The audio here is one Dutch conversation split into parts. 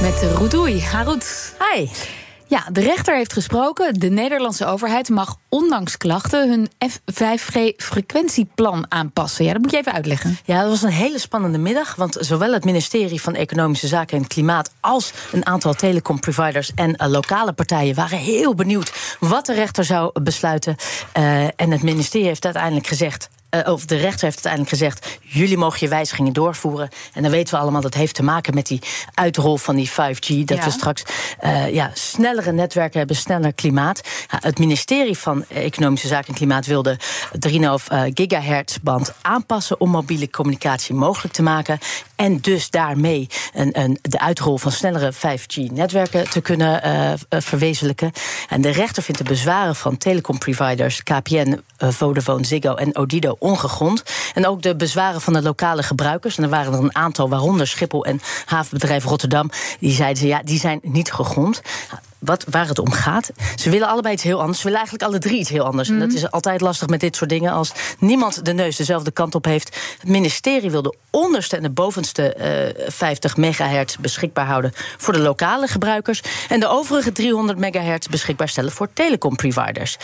Met Roedoei. Harut. Hi. Ja, de rechter heeft gesproken. De Nederlandse overheid mag ondanks klachten hun F5G-frequentieplan aanpassen. Ja, dat moet je even uitleggen. Ja, dat was een hele spannende middag. Want zowel het ministerie van Economische Zaken en Klimaat. als een aantal telecomproviders en uh, lokale partijen waren heel benieuwd wat de rechter zou besluiten. Uh, en het ministerie heeft uiteindelijk gezegd. Uh, of de rechter heeft uiteindelijk gezegd: jullie mogen je wijzigingen doorvoeren. En dan weten we allemaal dat heeft te maken met die uitrol van die 5G. Dat ja. we straks uh, ja, snellere netwerken hebben, sneller klimaat. Ja, het ministerie van Economische Zaken en Klimaat wilde 3,5 uh, gigahertz band aanpassen om mobiele communicatie mogelijk te maken. En dus daarmee een, een, de uitrol van snellere 5G-netwerken te kunnen uh, verwezenlijken. En de rechter vindt de bezwaren van telecomproviders KPN, Vodafone, Ziggo en Odido ongegrond. En ook de bezwaren van de lokale gebruikers. En er waren er een aantal, waaronder Schiphol en havenbedrijf Rotterdam. Die zeiden ze ja, die zijn niet gegrond wat, waar het om gaat. Ze willen allebei iets heel anders. Ze willen eigenlijk alle drie iets heel anders. Mm. En dat is altijd lastig met dit soort dingen. Als niemand de neus dezelfde kant op heeft. Het ministerie wil de onderste en de bovenste uh, 50 megahertz beschikbaar houden voor de lokale gebruikers. En de overige 300 megahertz beschikbaar stellen voor telecomproviders.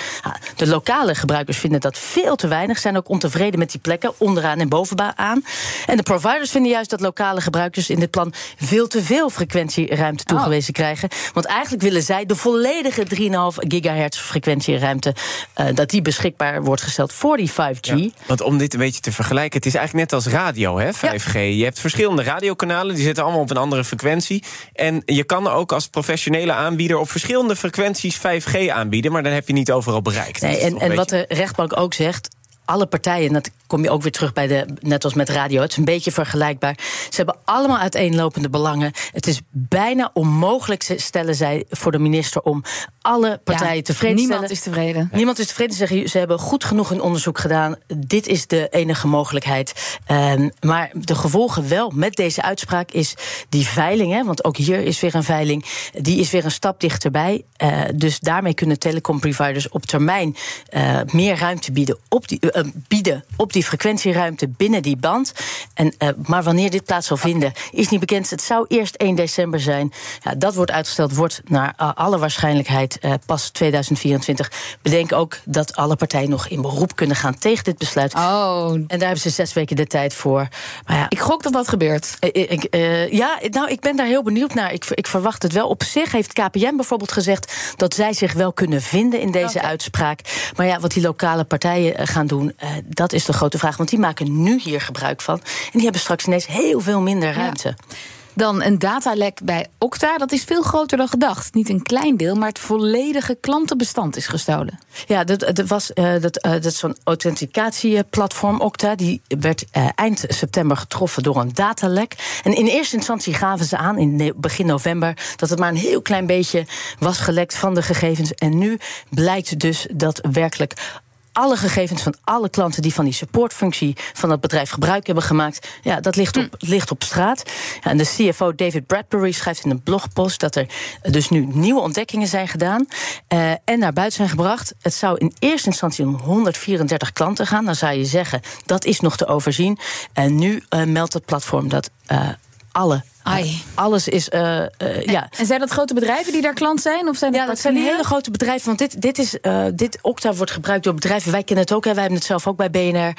De lokale gebruikers vinden dat veel te weinig. Zijn ook ontevreden met die plekken onderaan en bovenaan. En de providers vinden juist dat lokale gebruikers in dit plan veel te veel frequentieruimte toegewezen oh. krijgen. Want eigenlijk willen zij de volledige 3,5 gigahertz frequentieruimte... Uh, dat die beschikbaar wordt gesteld voor die 5G. Ja, want om dit een beetje te vergelijken... het is eigenlijk net als radio, hè, 5G. Ja. Je hebt verschillende radiokanalen, die zitten allemaal op een andere frequentie. En je kan ook als professionele aanbieder... op verschillende frequenties 5G aanbieden... maar dan heb je niet overal bereikt. Nee, en, en wat de rechtbank ook zegt alle partijen, en dat kom je ook weer terug bij de, net als met radio, het is een beetje vergelijkbaar. Ze hebben allemaal uiteenlopende belangen. Het is bijna onmogelijk, stellen zij voor de minister, om alle partijen ja, tevreden te stellen. Niemand is tevreden. Niemand is tevreden. Ze zeggen, ze hebben goed genoeg hun onderzoek gedaan. Dit is de enige mogelijkheid. Um, maar de gevolgen wel met deze uitspraak is die veiling, hè, want ook hier is weer een veiling, die is weer een stap dichterbij. Uh, dus daarmee kunnen telecomproviders op termijn uh, meer ruimte bieden op die, uh, bieden op die frequentieruimte binnen die band. En, uh, maar wanneer dit plaats zal vinden, is niet bekend. Het zou eerst 1 december zijn. Ja, dat wordt uitgesteld, wordt naar uh, alle waarschijnlijkheid uh, pas 2024. Bedenk ook dat alle partijen nog in beroep kunnen gaan tegen dit besluit. Oh. En daar hebben ze zes weken de tijd voor. Maar ja, ik gok dat dat gebeurt. Ik, ja, nou, ik ben daar heel benieuwd naar. Ik, ik, verwacht het wel. Op zich heeft KPN bijvoorbeeld gezegd dat zij zich wel kunnen vinden in deze okay. uitspraak. Maar ja, wat die lokale partijen gaan doen, uh, dat is de grote vraag. Want die maken nu hier gebruik van. En die hebben straks ineens heel veel minder ruimte. Ja. Dan een datalek bij Okta. Dat is veel groter dan gedacht. Niet een klein deel, maar het volledige klantenbestand is gestolen. Ja, dat, dat was uh, dat, uh, dat zo'n authenticatieplatform Okta. Die werd uh, eind september getroffen door een datalek. En in eerste instantie gaven ze aan, in begin november, dat het maar een heel klein beetje was gelekt van de gegevens. En nu blijkt dus dat werkelijk alle gegevens van alle klanten die van die supportfunctie van dat bedrijf gebruik hebben gemaakt, ja, dat ligt op, mm. ligt op straat. Ja, en de CFO David Bradbury schrijft in een blogpost dat er dus nu nieuwe ontdekkingen zijn gedaan uh, en naar buiten zijn gebracht. Het zou in eerste instantie om 134 klanten gaan. Dan zou je zeggen dat is nog te overzien. En nu uh, meldt het platform dat uh, alle Ai. Alles is. Uh, uh, en, ja. en zijn dat grote bedrijven die daar klant zijn? Of zijn ja, dat zijn hele grote bedrijven. Want dit, dit, is, uh, dit Okta wordt gebruikt door bedrijven. Wij kennen het ook. Hè. Wij hebben het zelf ook bij BNR.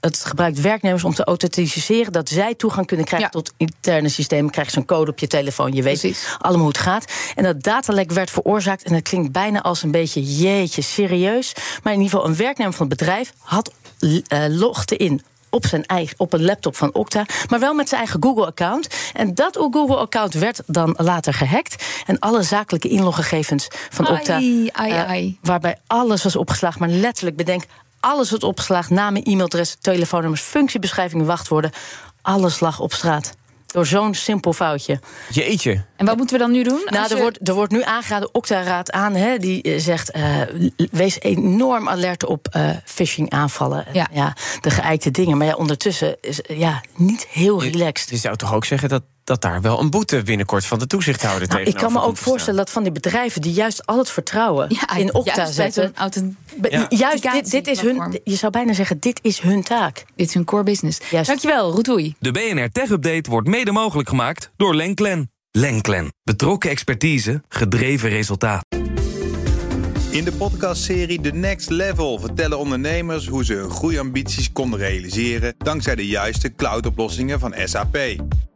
het gebruikt werknemers om te authenticeren. Dat zij toegang kunnen krijgen ja. tot interne systemen. Krijg je zo'n code op je telefoon. Je weet Precies. allemaal hoe het gaat. En dat datalek werd veroorzaakt. En dat klinkt bijna als een beetje jeetje, serieus. Maar in ieder geval, een werknemer van het bedrijf had logde in op zijn eigen, op een laptop van Okta, maar wel met zijn eigen Google-account. En dat Google-account werd dan later gehackt. En alle zakelijke inloggegevens van Okta, ai, ai, ai. Uh, waarbij alles was opgeslagen, maar letterlijk bedenk, alles wordt opgeslagen, namen, e-mailadres, telefoonnummers, functiebeschrijvingen, wachtwoorden, alles lag op straat. Door zo'n simpel foutje. Jeetje. En wat moeten we dan nu doen? Nou, er, je- wordt, er wordt nu aangeraden, Okta raadt aan, hè, die eh, zegt... eh, wees enorm alert op eh phishing aanvallen. En, Ja. ja, de geëikte dingen. Maar ja, ondertussen is ja, niet heel Je- relaxed. Je zou toch ook zeggen dat, dat daar wel een boete binnenkort van de toezichthouder Nou, ik kan me ook voorstellen dat van die bedrijven... die juist al het vertrouwen ja, in bij zetten... Ja. Juist, dit, dit is hun, je zou bijna zeggen, dit is hun taak. Dit is hun core business. Juist. Dankjewel, Roetoei. De BNR Tech Update wordt mede mogelijk gemaakt door Lenklen. Lenklen. Betrokken expertise, gedreven resultaat. In de podcastserie The Next Level vertellen ondernemers hoe ze hun groeiambities konden realiseren dankzij de juiste cloudoplossingen van SAP.